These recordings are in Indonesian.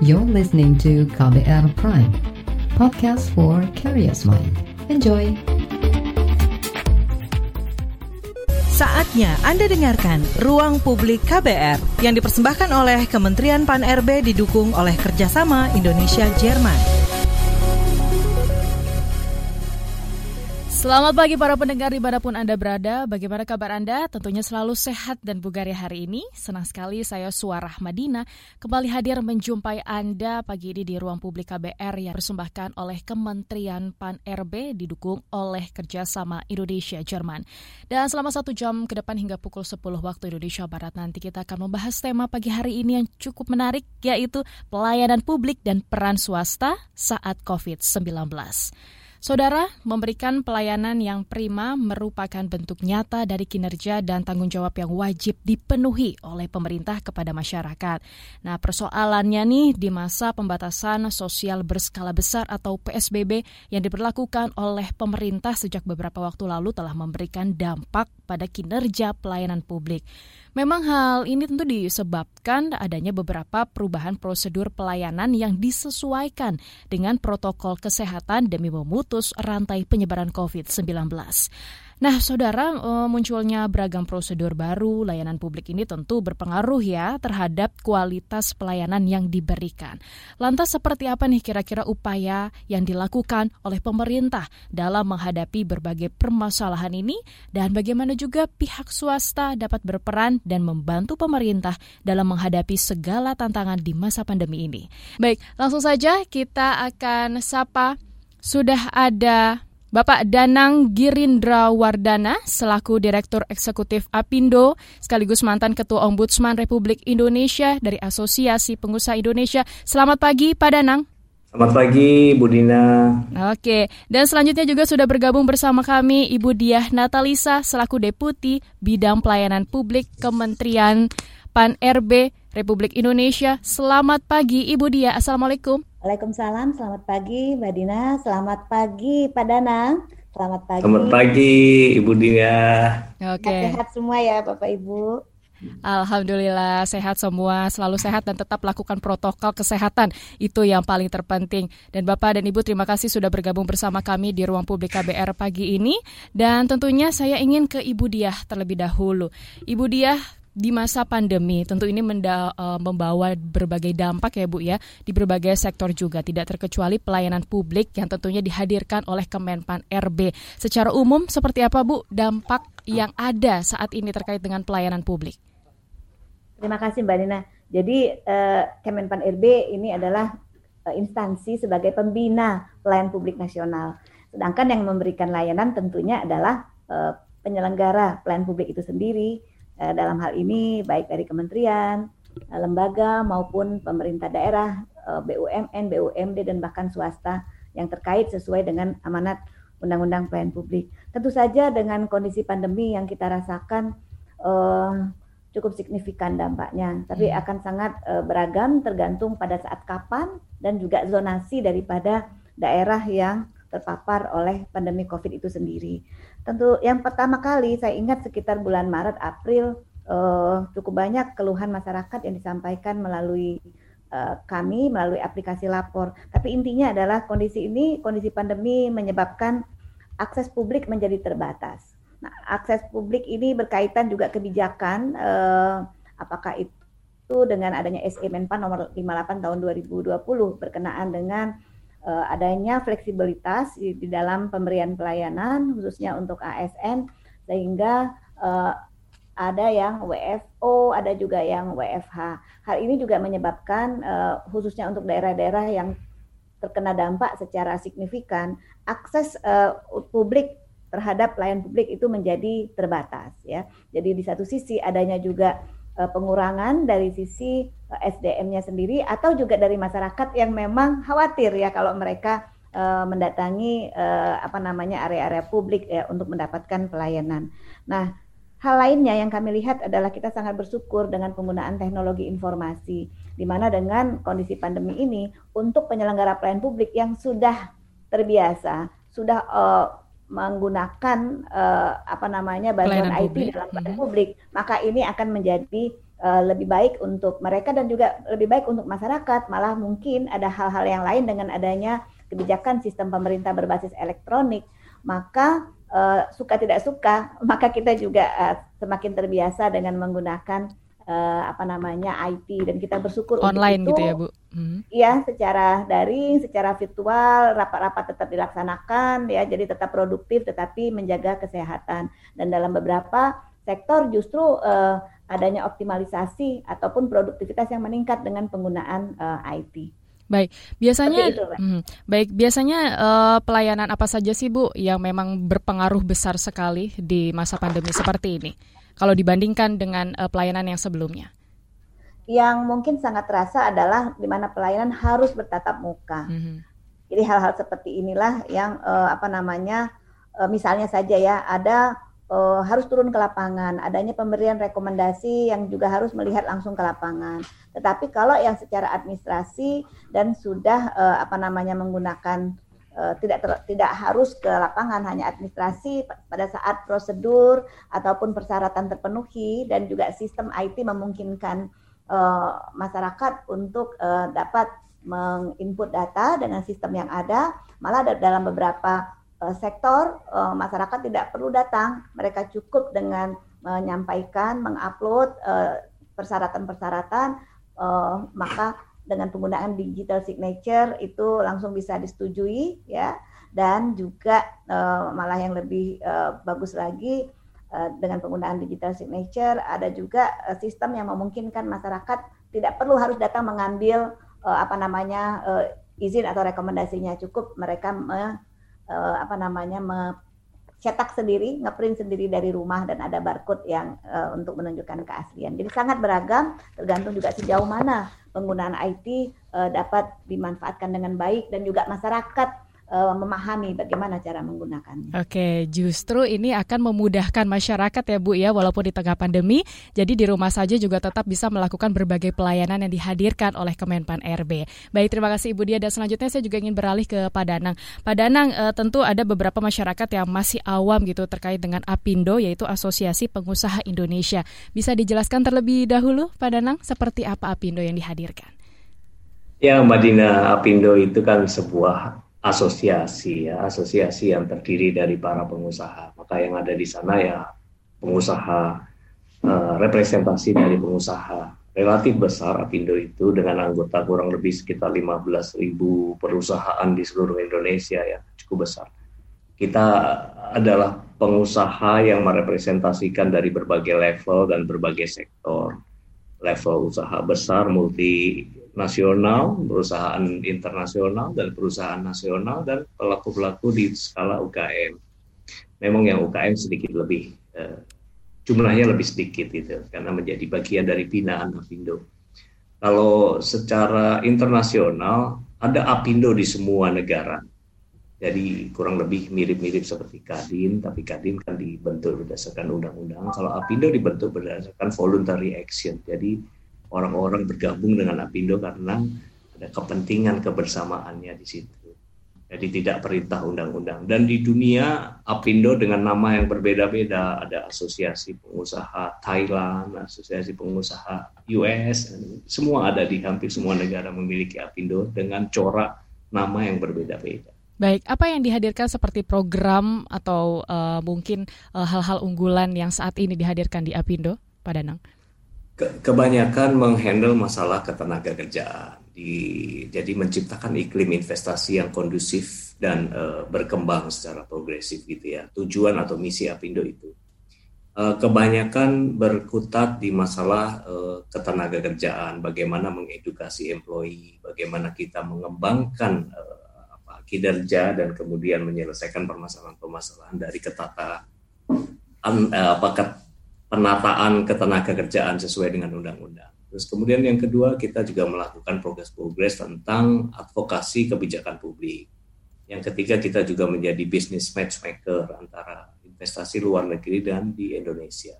You're listening to KBR Prime, podcast for curious mind. Enjoy! Saatnya Anda dengarkan Ruang Publik KBR yang dipersembahkan oleh Kementerian Pan-RB didukung oleh kerjasama Indonesia-Jerman. Selamat pagi para pendengar di mana pun Anda berada. Bagaimana kabar Anda? Tentunya selalu sehat dan bugar ya hari ini. Senang sekali saya Suara Madina kembali hadir menjumpai Anda pagi ini di ruang publik KBR yang dipersembahkan oleh Kementerian Pan-RB didukung oleh kerjasama Indonesia-Jerman. Dan selama satu jam ke depan hingga pukul 10 waktu Indonesia Barat nanti kita akan membahas tema pagi hari ini yang cukup menarik yaitu pelayanan publik dan peran swasta saat COVID-19. Saudara, memberikan pelayanan yang prima merupakan bentuk nyata dari kinerja dan tanggung jawab yang wajib dipenuhi oleh pemerintah kepada masyarakat. Nah, persoalannya nih di masa pembatasan sosial berskala besar atau PSBB yang diberlakukan oleh pemerintah sejak beberapa waktu lalu telah memberikan dampak pada kinerja pelayanan publik. Memang hal ini tentu disebabkan adanya beberapa perubahan prosedur pelayanan yang disesuaikan dengan protokol kesehatan demi memutus rantai penyebaran COVID-19. Nah, saudara, eh, munculnya beragam prosedur baru layanan publik ini tentu berpengaruh ya terhadap kualitas pelayanan yang diberikan. Lantas seperti apa nih kira-kira upaya yang dilakukan oleh pemerintah dalam menghadapi berbagai permasalahan ini dan bagaimana juga pihak swasta dapat berperan dan membantu pemerintah dalam menghadapi segala tantangan di masa pandemi ini. Baik, langsung saja kita akan sapa sudah ada Bapak Danang Girindra Wardana selaku Direktur Eksekutif Apindo sekaligus mantan Ketua Ombudsman Republik Indonesia dari Asosiasi Pengusaha Indonesia. Selamat pagi Pak Danang. Selamat pagi Bu Dina. Oke, dan selanjutnya juga sudah bergabung bersama kami Ibu Diah Natalisa selaku Deputi Bidang Pelayanan Publik Kementerian Pan RB Republik Indonesia. Selamat pagi Ibu Diah. Assalamualaikum. Waalaikumsalam, selamat pagi Mbak Dina, selamat pagi Pak Danang, selamat pagi. Selamat pagi Ibu Dina. Oke. Okay. Sehat semua ya Bapak Ibu. Alhamdulillah sehat semua, selalu sehat dan tetap lakukan protokol kesehatan. Itu yang paling terpenting. Dan Bapak dan Ibu terima kasih sudah bergabung bersama kami di ruang publik KBR pagi ini. Dan tentunya saya ingin ke Ibu Diah terlebih dahulu. Ibu Diah, di masa pandemi tentu ini menda, uh, membawa berbagai dampak ya Bu ya di berbagai sektor juga tidak terkecuali pelayanan publik yang tentunya dihadirkan oleh Kemenpan RB. Secara umum seperti apa Bu dampak yang ada saat ini terkait dengan pelayanan publik? Terima kasih Mbak Nina. Jadi uh, Kemenpan RB ini adalah uh, instansi sebagai pembina pelayanan publik nasional. Sedangkan yang memberikan layanan tentunya adalah uh, penyelenggara pelayanan publik itu sendiri dalam hal ini baik dari kementerian, eh, lembaga maupun pemerintah daerah, eh, BUMN, BUMD dan bahkan swasta yang terkait sesuai dengan amanat Undang-Undang Pelayanan Publik. Tentu saja dengan kondisi pandemi yang kita rasakan cukup signifikan dampaknya, tapi hmm. akan sangat beragam tergantung pada saat kapan dan juga zonasi daripada daerah yang terpapar oleh pandemi COVID itu sendiri. Tentu yang pertama kali saya ingat sekitar bulan Maret April uh, cukup banyak keluhan masyarakat yang disampaikan melalui uh, kami melalui aplikasi lapor. Tapi intinya adalah kondisi ini kondisi pandemi menyebabkan akses publik menjadi terbatas. Nah, akses publik ini berkaitan juga kebijakan uh, apakah itu dengan adanya SE Menpan nomor 58 tahun 2020 berkenaan dengan uh, adanya fleksibilitas di, di dalam pemberian pelayanan khususnya untuk ASN sehingga uh, ada yang WFO, ada juga yang WFH. Hal ini juga menyebabkan uh, khususnya untuk daerah-daerah yang terkena dampak secara signifikan akses uh, publik terhadap pelayan publik itu menjadi terbatas ya. Jadi di satu sisi adanya juga pengurangan dari sisi eh, SDM-nya sendiri atau juga dari masyarakat yang memang khawatir ya kalau mereka uh, mendatangi apa namanya area-area publik ya untuk mendapatkan pelayanan. Nah, hal lainnya yang kami lihat adalah kita sangat bersyukur dengan penggunaan teknologi informasi di mana dengan kondisi pandemi ini untuk penyelenggara pelayanan publik yang sudah terbiasa, sudah uh, menggunakan uh, apa namanya bantuan IT publik. dalam pelayanan publik, maka ini akan menjadi uh, lebih baik untuk mereka dan juga lebih baik untuk masyarakat. Malah mungkin ada hal-hal yang lain dengan adanya kebijakan sistem pemerintah berbasis elektronik, maka uh, suka tidak suka, maka kita juga uh, semakin terbiasa dengan menggunakan uh, apa namanya IT dan kita bersyukur online untuk gitu ya Bu. Hmm. Iya, secara daring, secara virtual, rapat-rapat tetap dilaksanakan ya, jadi tetap produktif tetapi menjaga kesehatan dan dalam beberapa sektor justru uh, adanya optimalisasi ataupun produktivitas yang meningkat dengan penggunaan uh, IT. Baik, biasanya itu, hmm, baik biasanya uh, pelayanan apa saja sih Bu yang memang berpengaruh besar sekali di masa pandemi seperti ini? Kalau dibandingkan dengan uh, pelayanan yang sebelumnya? Yang mungkin sangat terasa adalah di mana pelayanan harus bertatap muka. Mm -hmm. Jadi hal-hal seperti inilah yang uh, apa namanya, uh, misalnya saja ya ada uh, harus turun ke lapangan, adanya pemberian rekomendasi yang juga harus melihat langsung ke lapangan. Tetapi kalau yang secara administrasi dan sudah uh, apa namanya menggunakan uh, tidak ter, tidak harus ke lapangan hanya administrasi pada saat prosedur ataupun persyaratan terpenuhi dan juga sistem IT memungkinkan uh, masyarakat untuk uh, dapat menginput data dengan sistem yang ada. Malah dalam beberapa uh, sektor uh, masyarakat tidak perlu datang. Mereka cukup dengan menyampaikan mengupload persyaratan-persyaratan uh, maka dengan penggunaan digital signature itu langsung bisa disetujui ya. Dan juga uh, malah yang lebih uh, bagus lagi uh, dengan penggunaan digital signature ada juga uh, sistem yang memungkinkan masyarakat tidak perlu harus datang mengambil uh, apa namanya uh, izin atau rekomendasinya. Cukup mereka me, uh, apa namanya me, cetak sendiri, ngeprint sendiri dari rumah dan ada barcode yang uh, untuk menunjukkan keaslian. Jadi sangat beragam, tergantung juga sejauh mana penggunaan IT uh, dapat dimanfaatkan dengan baik dan juga masyarakat uh, memahami bagaimana cara menggunakannya. Oke, justru ini akan memudahkan masyarakat ya Bu ya, walaupun di tengah pandemi, jadi di rumah saja juga tetap bisa melakukan berbagai pelayanan yang dihadirkan oleh Kemenpan RB. Baik, terima kasih Ibu Dia. Dan selanjutnya saya juga ingin beralih ke Pak Danang. Pak Danang, uh, tentu ada beberapa masyarakat yang masih awam gitu terkait dengan APindo, yaitu Asosiasi Pengusaha Indonesia. Bisa dijelaskan terlebih dahulu, Pak Danang, seperti apa APindo yang dihadirkan? Ya, Mbak Dina, APindo itu kan sebuah asosiasi ya, asosiasi yang terdiri dari para pengusaha. Maka yang ada di sana ya pengusaha uh, representasi dari pengusaha relatif besar Apindo itu dengan anggota kurang lebih sekitar 15.000 perusahaan di seluruh Indonesia ya cukup besar. Kita adalah pengusaha yang merepresentasikan dari berbagai level dan berbagai sektor. Level usaha besar multi nasional, perusahaan internasional, dan perusahaan nasional, dan pelaku-pelaku di skala UKM. Memang yang UKM sedikit lebih, eh, jumlahnya lebih sedikit gitu, karena menjadi bagian dari binaan Apindo. Kalau secara internasional, ada Apindo di semua negara. Jadi kurang lebih mirip-mirip seperti Kadin, tapi Kadin kan dibentuk berdasarkan undang-undang. Kalau Apindo dibentuk berdasarkan voluntary action. Jadi orang-orang bergabung dengan Apindo karena ada kepentingan kebersamaannya di situ. Jadi tidak perintah undang-undang. Dan di dunia Apindo dengan nama yang berbeda-beda, ada asosiasi pengusaha Thailand, asosiasi pengusaha US, semua ada di hampir semua negara memiliki Apindo dengan corak nama yang berbeda-beda. Baik, apa yang dihadirkan seperti program atau uh, mungkin eh, hal-hal uh, unggulan yang saat ini dihadirkan di Apindo, Pak Danang? Kebanyakan menghandle masalah ketenaga kerjaan. Di, jadi menciptakan iklim investasi yang kondusif dan uh, berkembang secara progresif gitu ya. Tujuan atau misi Apindo itu. Uh, kebanyakan berkutat di masalah uh, ketenaga kerjaan, bagaimana mengedukasi employee, bagaimana kita mengembangkan uh, apa, kinerja dan kemudian menyelesaikan permasalahan-permasalahan dari ketata um, uh, apa, penataan ketenaga kerjaan sesuai dengan undang-undang. Terus kemudian yang kedua kita juga melakukan progres-progres tentang advokasi kebijakan publik. Yang ketiga kita juga menjadi business matchmaker antara investasi luar negeri dan di Indonesia.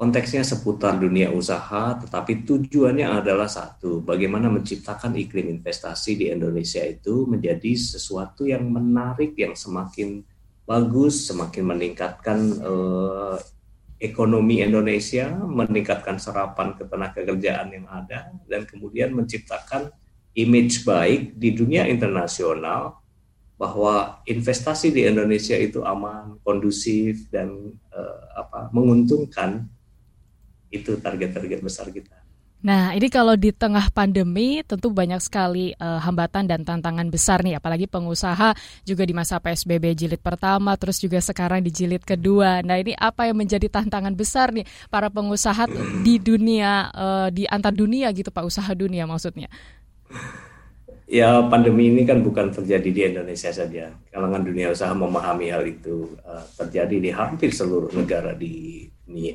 Konteksnya seputar dunia usaha, tetapi tujuannya adalah satu, bagaimana menciptakan iklim investasi di Indonesia itu menjadi sesuatu yang menarik, yang semakin bagus, semakin meningkatkan uh, ekonomi Indonesia, meningkatkan serapan ketenagakerjaan yang ada, dan kemudian menciptakan image baik di dunia internasional bahwa investasi di Indonesia itu aman, kondusif, dan uh, apa menguntungkan. Itu target-target besar kita. Nah, ini kalau di tengah pandemi tentu banyak sekali uh, hambatan dan tantangan besar nih, apalagi pengusaha juga di masa PSBB jilid pertama, terus juga sekarang di jilid kedua. Nah, ini apa yang menjadi tantangan besar nih para pengusaha di dunia, uh, di antar dunia gitu Pak, usaha dunia maksudnya? Ya, pandemi ini kan bukan terjadi di Indonesia saja. Kalangan dunia usaha memahami hal itu uh, terjadi di hampir seluruh negara di dunia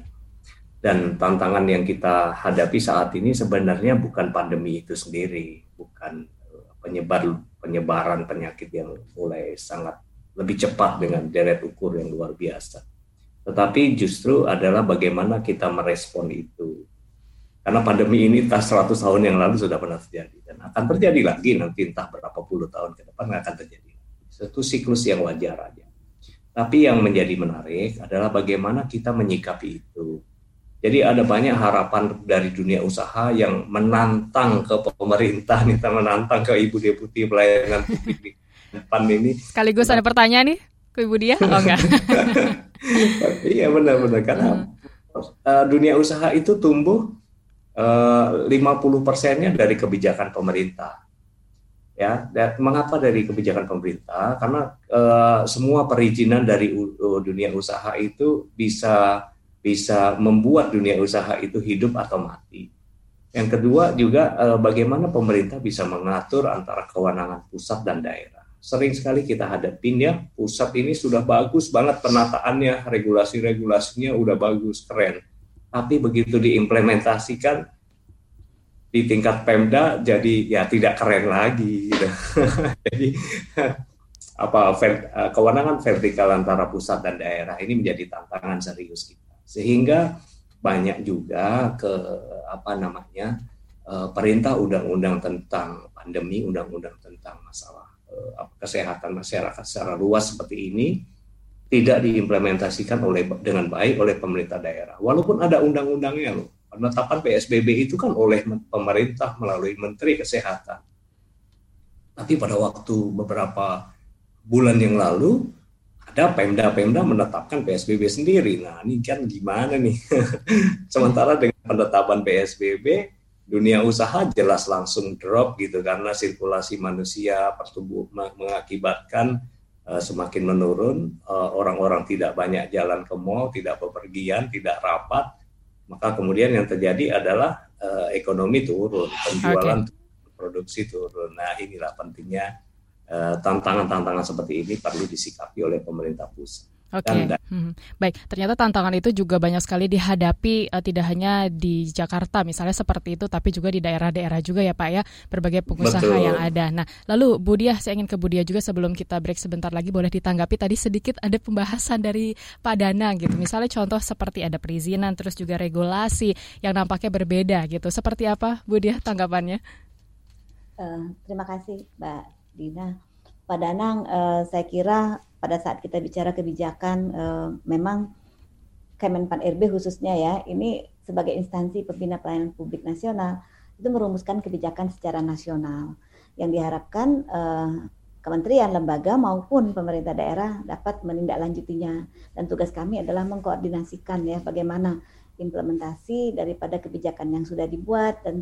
dan tantangan yang kita hadapi saat ini sebenarnya bukan pandemi itu sendiri, bukan eh, penyebar penyebaran penyakit yang mulai sangat lebih cepat dengan deret ukur yang luar biasa. Tetapi justru adalah bagaimana kita merespon itu. Karena pandemi ini entah 100 tahun yang lalu sudah pernah terjadi dan akan terjadi lagi nanti entah berapa puluh tahun ke depan akan terjadi. Satu siklus yang wajar aja. Tapi yang menjadi menarik adalah bagaimana kita menyikapi itu jadi ada banyak harapan dari dunia usaha yang menantang ke pemerintah nih, menantang ke Ibu Deputi Pelayanan Publik di depan ini. Sekaligus ada pertanyaan nih ke Ibu Dia? Oh enggak. iya benar-benar karena hmm. uh, dunia usaha itu tumbuh uh, 50 persennya dari kebijakan pemerintah. Ya, dan mengapa dari kebijakan pemerintah? Karena uh, semua perizinan dari dunia usaha itu bisa bisa membuat dunia usaha itu hidup atau mati. Yang kedua juga eh, bagaimana pemerintah bisa mengatur antara kewenangan pusat dan daerah. Sering sekali kita hadapin ya, pusat ini sudah bagus banget penataannya, regulasi-regulasinya udah bagus, keren. Tapi begitu diimplementasikan di tingkat Pemda jadi ya tidak keren lagi. Gitu. jadi apa eh, kewenangan vertikal antara pusat dan daerah ini menjadi tantangan serius kita sehingga banyak juga ke apa namanya uh, perintah undang-undang tentang pandemi, undang-undang tentang masalah uh, kesehatan masyarakat secara luas seperti ini tidak diimplementasikan oleh dengan baik oleh pemerintah daerah. Walaupun ada undang-undangnya loh. Penetapan PSBB itu kan oleh pemerintah melalui Menteri Kesehatan. Tapi pada waktu beberapa bulan yang lalu ada Pemda-Pemda menetapkan PSBB sendiri. Nah, ini kan gimana nih? Sementara dengan penetapan PSBB, dunia usaha jelas langsung drop gitu karena sirkulasi manusia pertumbuh mengakibatkan uh, semakin menurun, uh, orang-orang tidak banyak jalan ke mall, tidak bepergian, tidak rapat, maka kemudian yang terjadi adalah uh, ekonomi turun, penjualan okay. turun, produksi turun. Nah, inilah pentingnya tantangan-tantangan seperti ini perlu disikapi oleh pemerintah pusat. Oke, okay. hmm. baik. Ternyata tantangan itu juga banyak sekali dihadapi uh, tidak hanya di Jakarta misalnya seperti itu, tapi juga di daerah-daerah juga ya Pak ya, berbagai pengusaha Betul. yang ada. Nah, lalu Bu Dia, saya ingin ke Bu Dia juga sebelum kita break sebentar lagi, boleh ditanggapi tadi sedikit ada pembahasan dari Pak Danang gitu. Misalnya contoh seperti ada perizinan, terus juga regulasi yang nampaknya berbeda gitu. Seperti apa Bu Dia tanggapannya? Uh, terima kasih Mbak Dina. Pak Danang, uh, saya kira pada saat kita bicara kebijakan, uh, memang Kemenpan RB khususnya ya, ini sebagai instansi pembina pelayanan publik nasional itu merumuskan kebijakan secara nasional yang diharapkan uh, kementerian, lembaga maupun pemerintah daerah dapat menindaklanjutinya dan tugas kami adalah mengkoordinasikan ya bagaimana implementasi daripada kebijakan yang sudah dibuat dan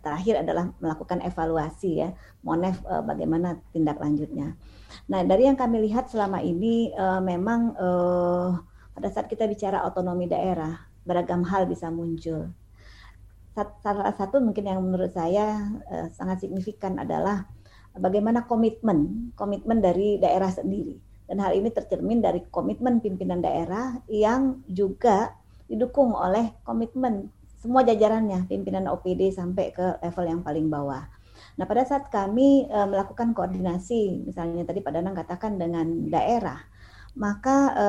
terakhir adalah melakukan evaluasi ya, Monef uh, bagaimana tindak lanjutnya. Nah dari yang kami lihat selama ini uh, memang uh, pada saat kita bicara otonomi daerah beragam hal bisa muncul. Salah satu mungkin yang menurut saya uh, sangat signifikan adalah bagaimana komitmen komitmen dari daerah sendiri dan hal ini tercermin dari komitmen pimpinan daerah yang juga didukung oleh komitmen semua jajarannya, pimpinan OPD sampai ke level yang paling bawah. Nah, pada saat kami e, melakukan koordinasi, misalnya tadi Pak Danang katakan dengan daerah, maka e,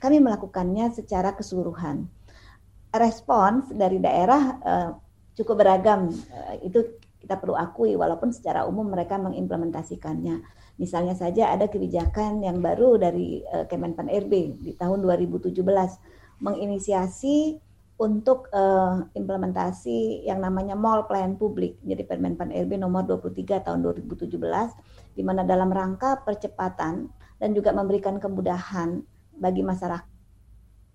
kami melakukannya secara keseluruhan. Respons dari daerah e, cukup beragam. E, itu kita perlu akui walaupun secara umum mereka mengimplementasikannya. Misalnya saja ada kebijakan yang baru dari Kemenpan RB di tahun 2017 menginisiasi untuk uh, implementasi yang namanya mall pelayan publik. Jadi Permenpan RB nomor 23 tahun 2017 di mana dalam rangka percepatan dan juga memberikan kemudahan bagi masyarakat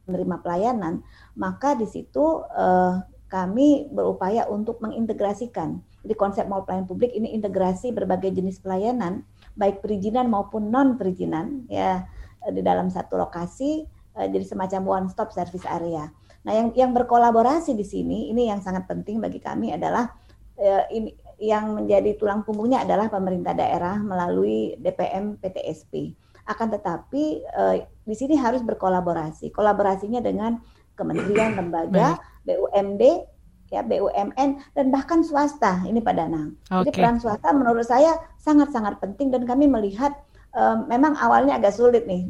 menerima pelayanan, maka di situ uh, kami berupaya untuk mengintegrasikan. Jadi konsep mall pelayan publik ini integrasi berbagai jenis pelayanan, baik perizinan maupun non perizinan ya di dalam satu lokasi uh, jadi semacam one stop service area. Nah, yang yang berkolaborasi di sini ini yang sangat penting bagi kami adalah uh, ini yang menjadi tulang punggungnya adalah pemerintah daerah melalui DPM PTSP. Akan tetapi uh, di sini harus berkolaborasi. Kolaborasinya dengan kementerian, lembaga, BUMD, ya BUMN dan bahkan swasta ini Pak Danang. Okay. Jadi peran swasta menurut saya sangat-sangat penting dan kami melihat um, memang awalnya agak sulit nih,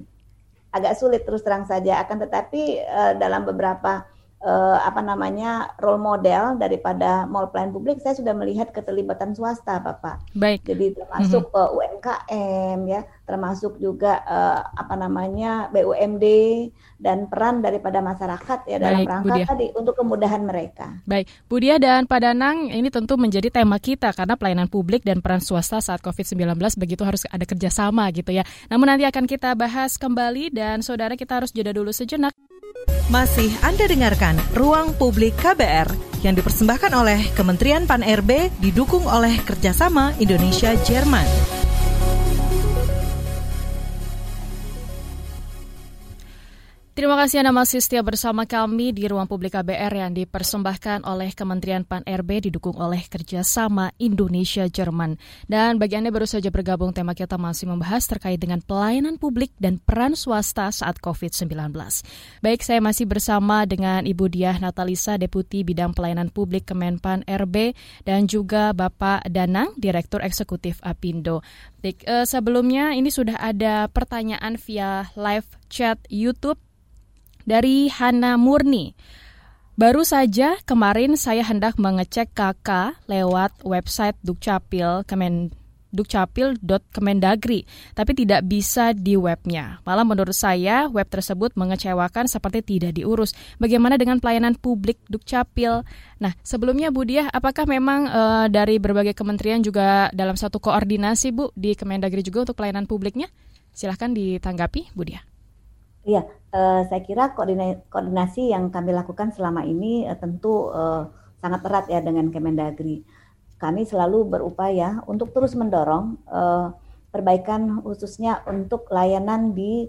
agak sulit terus terang saja. Akan tetapi uh, dalam beberapa uh, apa namanya role model daripada mall pelayan publik saya sudah melihat keterlibatan swasta Bapak. Baik. Jadi termasuk mm -hmm. uh, UMKM ya, termasuk juga uh, apa namanya BUMD dan peran daripada masyarakat ya dalam Baik, rangka Budia. tadi untuk kemudahan mereka. Baik, Budia dan Pak Danang ini tentu menjadi tema kita karena pelayanan publik dan peran swasta saat COVID-19 begitu harus ada kerjasama gitu ya. Namun nanti akan kita bahas kembali dan saudara kita harus jeda dulu sejenak. Masih Anda dengarkan Ruang Publik KBR yang dipersembahkan oleh Kementerian Pan-RB didukung oleh kerjasama Indonesia-Jerman. Terima kasih Anda masih setia bersama kami di Ruang Publik KBR yang dipersembahkan oleh Kementerian Pan-RB didukung oleh kerjasama Indonesia-Jerman. Dan bagi Anda baru saja bergabung, tema kita masih membahas terkait dengan pelayanan publik dan peran swasta saat COVID-19. Baik, saya masih bersama dengan Ibu Diah Natalisa, Deputi Bidang Pelayanan Publik Kemenpan RB, dan juga Bapak Danang, Direktur Eksekutif Apindo. Eh, sebelumnya ini sudah ada pertanyaan via live chat YouTube dari Hana Murni. Baru saja kemarin saya hendak mengecek KK lewat website Dukcapil Kemen dukcapil.kemendagri, tapi tidak bisa di webnya. Malah menurut saya, web tersebut mengecewakan seperti tidak diurus. Bagaimana dengan pelayanan publik Dukcapil? Nah, sebelumnya Bu Diah, apakah memang e, dari berbagai kementerian juga dalam satu koordinasi Bu di Kemendagri juga untuk pelayanan publiknya? Silahkan ditanggapi Bu Diah. Iya, uh, saya kira koordinasi yang kami lakukan selama ini uh, tentu uh, sangat erat ya dengan Kemendagri. Kami selalu berupaya untuk terus mendorong perbaikan khususnya untuk layanan di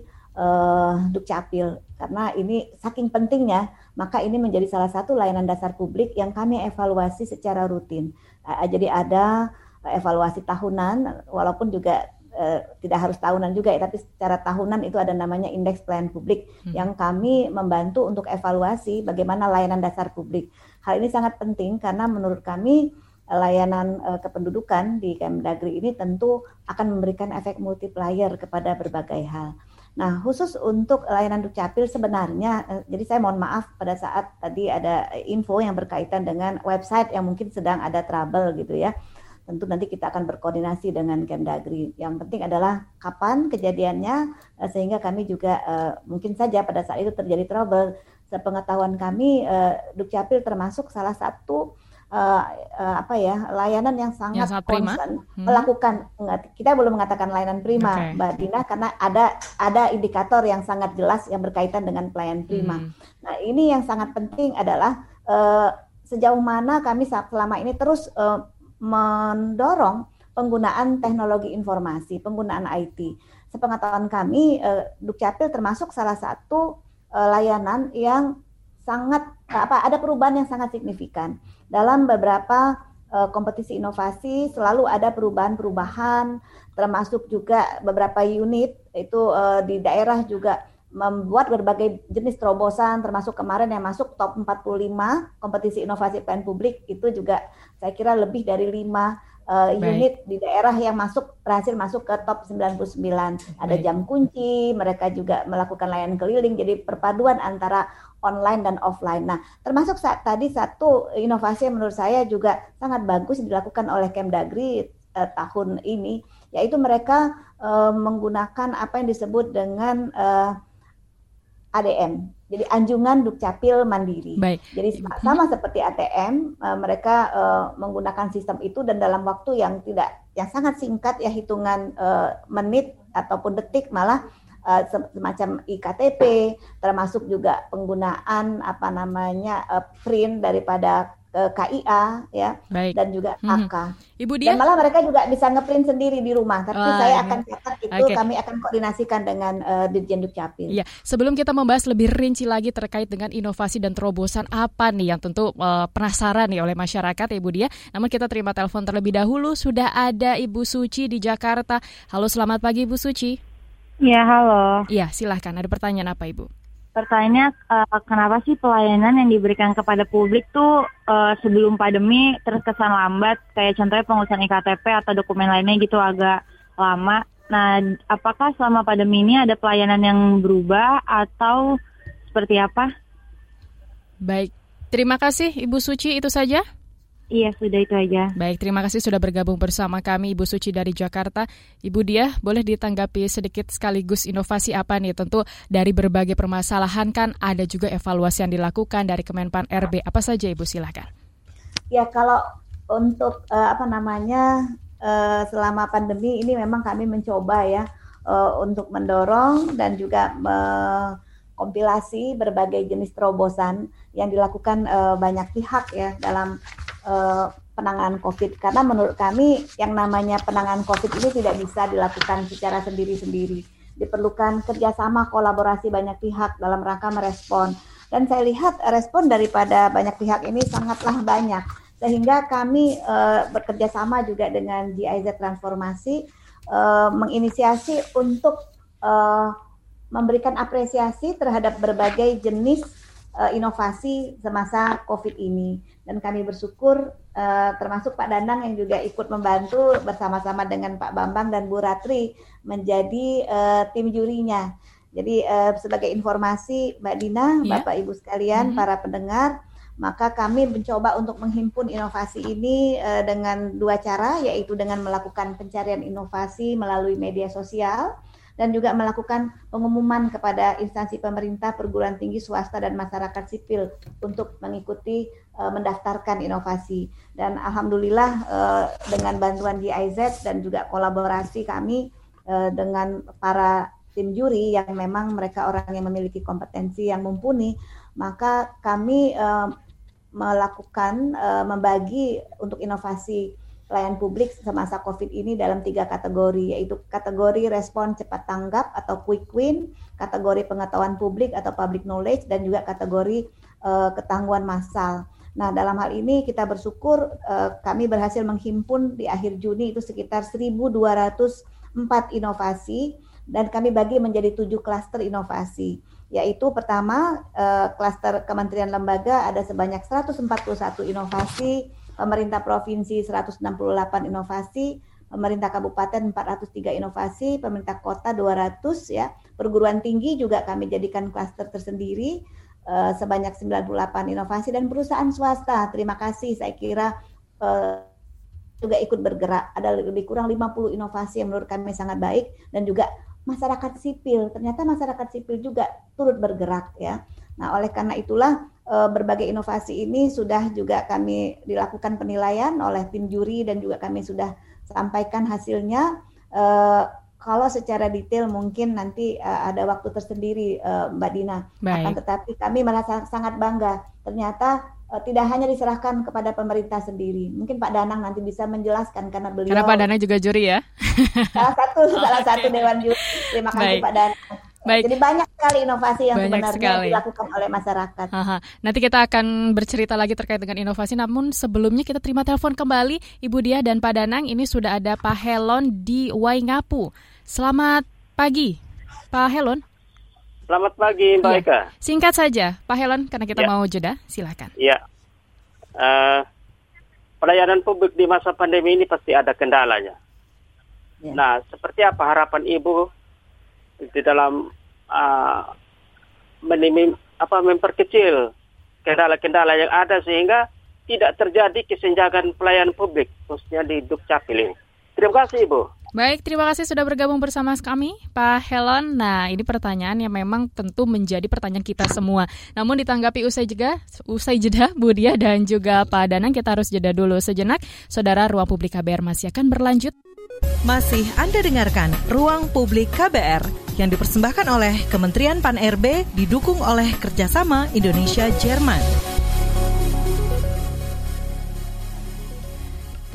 Dukcapil karena ini saking pentingnya maka ini menjadi salah satu layanan dasar publik yang kami evaluasi secara rutin. Jadi ada evaluasi tahunan walaupun juga Eh, tidak harus tahunan juga ya, tapi secara tahunan itu ada namanya indeks pelayanan publik hmm. yang kami membantu untuk evaluasi bagaimana layanan dasar publik. Hal ini sangat penting karena menurut kami layanan uh, kependudukan di Kemdagri ini tentu akan memberikan efek multiplier kepada berbagai hal. Nah, khusus untuk layanan Dukcapil sebenarnya, uh, jadi saya mohon maaf pada saat tadi ada info yang berkaitan dengan website yang mungkin sedang ada trouble gitu ya tentu nanti kita akan berkoordinasi dengan Kemdagri. Yang penting adalah kapan kejadiannya uh, sehingga kami juga uh, mungkin saja pada saat itu terjadi trouble. Sepengetahuan kami uh, Dukcapil termasuk salah satu uh, uh, apa ya layanan yang sangat, yang prima hmm. melakukan kita belum mengatakan layanan prima okay. Mbak Dina karena ada ada indikator yang sangat jelas yang berkaitan dengan pelayanan prima. Hmm. Nah ini yang sangat penting adalah uh, sejauh mana kami selama ini terus uh, mendorong penggunaan teknologi informasi, penggunaan IT. Sepengetahuan kami, eh, Dukcapil termasuk salah satu eh, layanan yang sangat apa ada perubahan yang sangat signifikan dalam beberapa eh, kompetisi inovasi selalu ada perubahan-perubahan termasuk juga beberapa unit itu eh, di daerah juga membuat berbagai jenis terobosan termasuk kemarin yang masuk top 45 kompetisi inovasi pelayanan publik itu juga saya kira lebih dari lima uh, unit di daerah yang masuk berhasil masuk ke top 99. Ada Baik. jam kunci, mereka juga melakukan layanan keliling jadi perpaduan antara online dan offline. Nah, termasuk saat tadi satu inovasi yang menurut saya juga sangat bagus dilakukan oleh Kemdagri uh, tahun ini yaitu mereka uh, menggunakan apa yang disebut dengan uh, ADM jadi anjungan dukcapil mandiri. Baik. Jadi sama seperti ATM, uh, mereka uh, menggunakan sistem itu dan dalam waktu yang tidak yang sangat singkat ya hitungan uh, menit ataupun detik malah uh, semacam iktp termasuk juga penggunaan apa namanya uh, print daripada uh, KIA ya Baik. dan juga AK. Hmm. Ibu dia dan malah mereka juga bisa ngeprint sendiri di rumah. Tapi oh, saya akan catat itu okay. kami akan koordinasikan dengan uh, Dirjen Dukcapil. Iya, sebelum kita membahas lebih rinci lagi terkait dengan inovasi dan terobosan apa nih yang tentu uh, penasaran nih oleh masyarakat ya Ibu dia. Namun kita terima telepon terlebih dahulu sudah ada Ibu Suci di Jakarta. Halo, selamat pagi Ibu Suci. Iya, halo. Iya, silahkan. Ada pertanyaan apa Ibu? Pertanyaannya uh, kenapa sih pelayanan yang diberikan kepada publik tuh uh, sebelum pandemi terkesan lambat kayak contohnya pengurusan iktp atau dokumen lainnya gitu agak lama. Nah, apakah selama pandemi ini ada pelayanan yang berubah atau seperti apa? Baik, terima kasih Ibu Suci itu saja. Iya, sudah itu aja. Baik, terima kasih sudah bergabung bersama kami Ibu Suci dari Jakarta. Ibu Dia, boleh ditanggapi sedikit sekaligus inovasi apa nih? Tentu dari berbagai permasalahan kan ada juga evaluasi yang dilakukan dari Kemenpan RB. Apa saja Ibu silahkan. Ya, kalau untuk uh, apa namanya uh, selama pandemi ini memang kami mencoba ya uh, untuk mendorong dan juga kompilasi berbagai jenis terobosan yang dilakukan uh, banyak pihak ya dalam uh, penanganan COVID karena menurut kami yang namanya penanganan COVID ini tidak bisa dilakukan secara sendiri-sendiri. Diperlukan kerjasama kolaborasi banyak pihak dalam rangka merespon. Dan saya lihat respon daripada banyak pihak ini sangatlah banyak. Sehingga kami uh, bekerja sama juga dengan GIZ Transformasi uh, menginisiasi untuk memberikan apresiasi terhadap berbagai jenis uh, inovasi semasa COVID ini. Dan kami bersyukur uh, termasuk Pak Danang yang juga ikut membantu bersama-sama dengan Pak Bambang dan Bu Ratri menjadi uh, tim jurinya. Jadi uh, sebagai informasi Mbak Dina, ya. Bapak Ibu sekalian, hmm. para pendengar, maka kami mencoba untuk menghimpun inovasi ini uh, dengan dua cara, yaitu dengan melakukan pencarian inovasi melalui media sosial dan juga melakukan pengumuman kepada instansi pemerintah, perguruan tinggi, swasta dan masyarakat sipil untuk mengikuti uh, mendaftarkan inovasi. Dan alhamdulillah uh, dengan bantuan GIZ dan juga kolaborasi kami uh, dengan para tim juri yang memang mereka orang yang memiliki kompetensi yang mumpuni, maka kami melakukan membagi untuk inovasi pelayan publik semasa COVID ini dalam tiga kategori, yaitu kategori respon cepat tanggap atau quick win, kategori pengetahuan publik atau public knowledge, dan juga kategori uh, ketangguhan massal. Nah, dalam hal ini kita bersyukur uh, kami berhasil menghimpun di akhir Juni itu sekitar 1.204 inovasi dan kami bagi menjadi tujuh klaster inovasi yaitu pertama uh, klaster kementerian lembaga ada sebanyak 141 inovasi pemerintah provinsi 168 inovasi, pemerintah kabupaten 403 inovasi, pemerintah kota 200 ya. Perguruan tinggi juga kami jadikan klaster tersendiri uh, sebanyak 98 inovasi dan perusahaan swasta. Terima kasih saya kira uh, juga ikut bergerak. Ada lebih kurang 50 inovasi yang menurut kami sangat baik dan juga masyarakat sipil. Ternyata masyarakat sipil juga turut bergerak ya. Nah, oleh karena itulah Eh, berbagai inovasi ini sudah juga kami dilakukan penilaian oleh tim juri dan juga kami sudah sampaikan hasilnya. Uh, kalau secara detail mungkin nanti uh, ada waktu tersendiri Mbak Dina. Baik. Akan tetapi kami merasa sangat bangga. Ternyata tidak hanya diserahkan kepada pemerintah sendiri. Mungkin Pak Danang nanti bisa menjelaskan karena beliau. Karena Pak Danang juga juri ya. salah satu salah okay. satu dewan juri. Terima kasih Baik. Pak Danang. Baik. Jadi banyak sekali inovasi yang banyak sebenarnya sekali. dilakukan oleh masyarakat. Aha. Nanti kita akan bercerita lagi terkait dengan inovasi. Namun sebelumnya kita terima telepon kembali Ibu Dia dan Pak Danang. Ini sudah ada Pak Helon di Waingapu. Selamat pagi, Pak Helon. Selamat pagi, Mbak ya. Eka. Singkat saja, Pak Helon, karena kita ya. mau jeda. Silahkan. Iya. Uh, pelayanan publik di masa pandemi ini pasti ada kendalanya. Ya. Nah, seperti apa harapan Ibu di dalam uh, menimim, apa memperkecil kendala-kendala yang ada sehingga tidak terjadi kesenjangan pelayanan publik khususnya di Dukcapil ini. Terima kasih Ibu. Baik, terima kasih sudah bergabung bersama kami, Pak Helon. Nah, ini pertanyaan yang memang tentu menjadi pertanyaan kita semua. Namun ditanggapi usai jeda, usai jeda, Budia dan juga Pak Danang, kita harus jeda dulu sejenak. Saudara, Ruang Publik KBR masih akan berlanjut. Masih Anda dengarkan Ruang Publik KBR yang dipersembahkan oleh Kementerian PAN-RB didukung oleh kerjasama Indonesia-Jerman.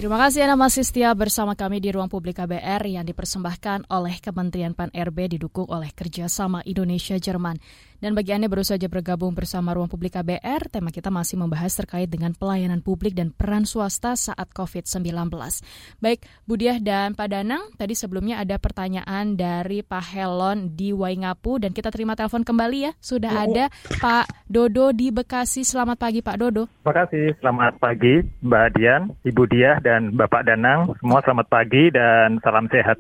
Terima kasih Anda masih setia bersama kami di Ruang Publik KBR yang dipersembahkan oleh Kementerian PAN-RB didukung oleh kerjasama Indonesia-Jerman. Dan bagi Anda baru saja bergabung bersama Ruang Publik KBR, tema kita masih membahas terkait dengan pelayanan publik dan peran swasta saat COVID-19. Baik, Budiah dan Pak Danang, tadi sebelumnya ada pertanyaan dari Pak Helon di Waingapu dan kita terima telepon kembali ya. Sudah iya. ada Pak Dodo di Bekasi. Selamat pagi Pak Dodo. Terima kasih, selamat pagi Mbak Dian, Ibu Diah dan Bapak Danang. Semua selamat pagi dan salam sehat.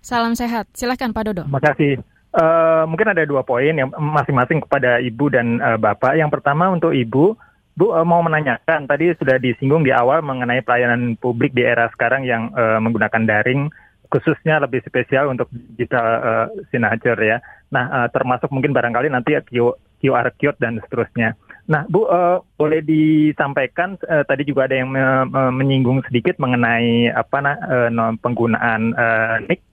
Salam sehat. Silahkan Pak Dodo. Terima kasih. Uh, mungkin ada dua poin yang masing-masing kepada ibu dan uh, bapak. Yang pertama untuk ibu, bu uh, mau menanyakan tadi sudah disinggung di awal mengenai pelayanan publik di era sekarang yang uh, menggunakan daring, khususnya lebih spesial untuk digital uh, signature ya. Nah uh, termasuk mungkin barangkali nanti QR code dan seterusnya. Nah bu uh, boleh disampaikan uh, tadi juga ada yang me menyinggung sedikit mengenai apa nah, uh, penggunaan uh, NIK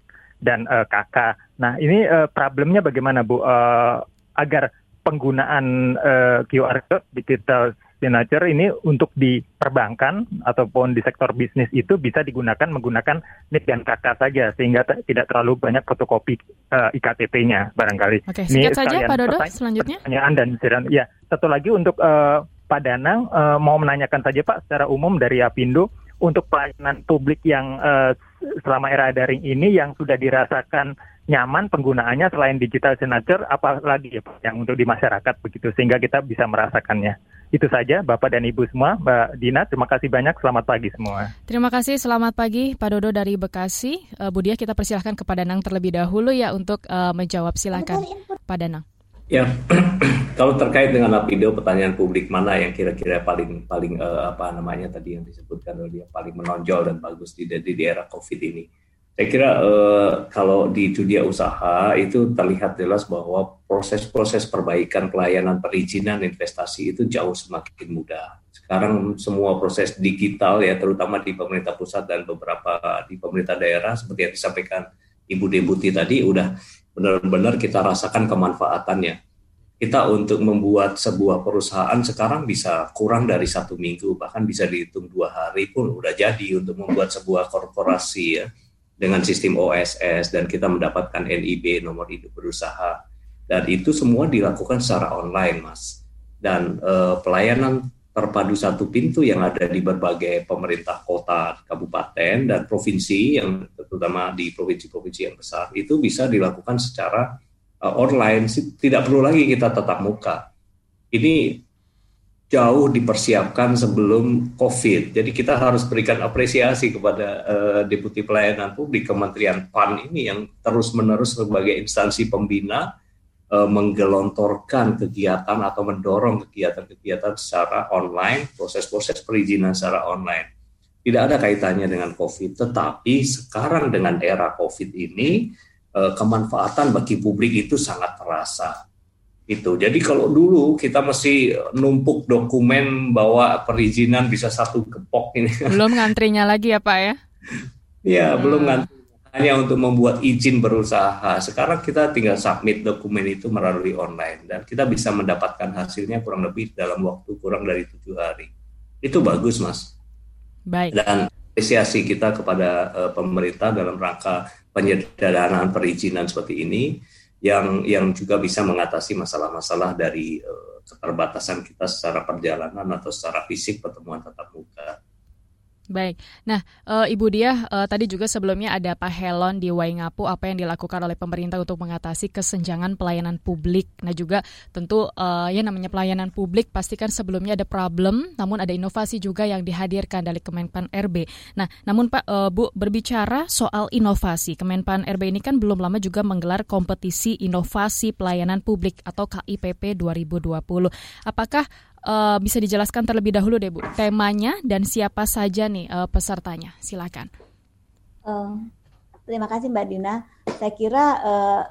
dan uh, kakak. Nah ini uh, problemnya bagaimana Bu uh, agar penggunaan uh, QR code digital signature ini untuk di perbankan ataupun di sektor bisnis itu bisa digunakan menggunakan NIK dan KK saja sehingga tidak terlalu banyak fotokopi uh, IKTP-nya barangkali. Oke, singkat saja Pak Dodo selanjutnya. Pertanyaan dan ya satu lagi untuk uh, Pak Danang uh, mau menanyakan saja Pak secara umum dari Apindo untuk pelayanan publik yang uh, selama era daring ini yang sudah dirasakan nyaman penggunaannya selain digital signature apalagi ya Pak yang untuk di masyarakat begitu sehingga kita bisa merasakannya. Itu saja Bapak dan Ibu semua, Mbak Dina, terima kasih banyak. Selamat pagi semua. Terima kasih, selamat pagi Pak Dodo dari Bekasi. Uh, Budia kita persilahkan kepada Nang terlebih dahulu ya untuk uh, menjawab silakan Pak Danang. Ya, kalau terkait dengan Apindo, pertanyaan publik mana yang kira-kira paling paling uh, apa namanya tadi yang disebutkan oleh dia paling menonjol dan bagus di, di, di era COVID ini. Saya kira uh, kalau di dunia usaha itu terlihat jelas bahwa proses-proses perbaikan pelayanan perizinan investasi itu jauh semakin mudah. Sekarang semua proses digital ya terutama di pemerintah pusat dan beberapa di pemerintah daerah seperti yang disampaikan Ibu Deputi tadi udah benar-benar kita rasakan kemanfaatannya. Kita untuk membuat sebuah perusahaan sekarang bisa kurang dari satu minggu, bahkan bisa dihitung dua hari pun udah jadi untuk membuat sebuah korporasi ya dengan sistem OSS dan kita mendapatkan NIB nomor hidup berusaha dan itu semua dilakukan secara online, mas. Dan eh, pelayanan terpadu satu pintu yang ada di berbagai pemerintah kota, kabupaten, dan provinsi yang terutama di provinsi-provinsi yang besar itu bisa dilakukan secara uh, online, tidak perlu lagi kita tetap muka. Ini jauh dipersiapkan sebelum COVID. Jadi kita harus berikan apresiasi kepada uh, Deputi Pelayanan Publik Kementerian PAN ini yang terus-menerus sebagai instansi pembina menggelontorkan kegiatan atau mendorong kegiatan-kegiatan secara online, proses-proses perizinan secara online. Tidak ada kaitannya dengan COVID, tetapi sekarang dengan era COVID ini uh, kemanfaatan bagi publik itu sangat terasa. Itu. Jadi kalau dulu kita masih numpuk dokumen bahwa perizinan bisa satu gepok ini. Belum ngantrinya lagi ya Pak ya? Iya, hmm. belum ngantri hanya untuk membuat izin berusaha. Sekarang kita tinggal submit dokumen itu melalui online dan kita bisa mendapatkan hasilnya kurang lebih dalam waktu kurang dari tujuh hari. Itu bagus, mas. Baik. Dan apresiasi kita kepada uh, pemerintah dalam rangka penyederhanaan perizinan seperti ini yang yang juga bisa mengatasi masalah-masalah dari uh, keterbatasan kita secara perjalanan atau secara fisik pertemuan tatap muka. Baik. Nah, uh, Ibu Dia, uh, tadi juga sebelumnya ada Pak Helon di Waingapu apa yang dilakukan oleh pemerintah untuk mengatasi kesenjangan pelayanan publik. Nah, juga tentu uh, ya namanya pelayanan publik pastikan sebelumnya ada problem, namun ada inovasi juga yang dihadirkan dari Kemenpan RB. Nah, namun Pak uh, Bu berbicara soal inovasi, Kemenpan RB ini kan belum lama juga menggelar kompetisi inovasi pelayanan publik atau KIPP 2020. Apakah uh, bisa dijelaskan terlebih dahulu deh Bu, temanya dan siapa saja nih uh, pesertanya? Silakan. Uh, terima kasih Mbak Dina. Saya kira uh,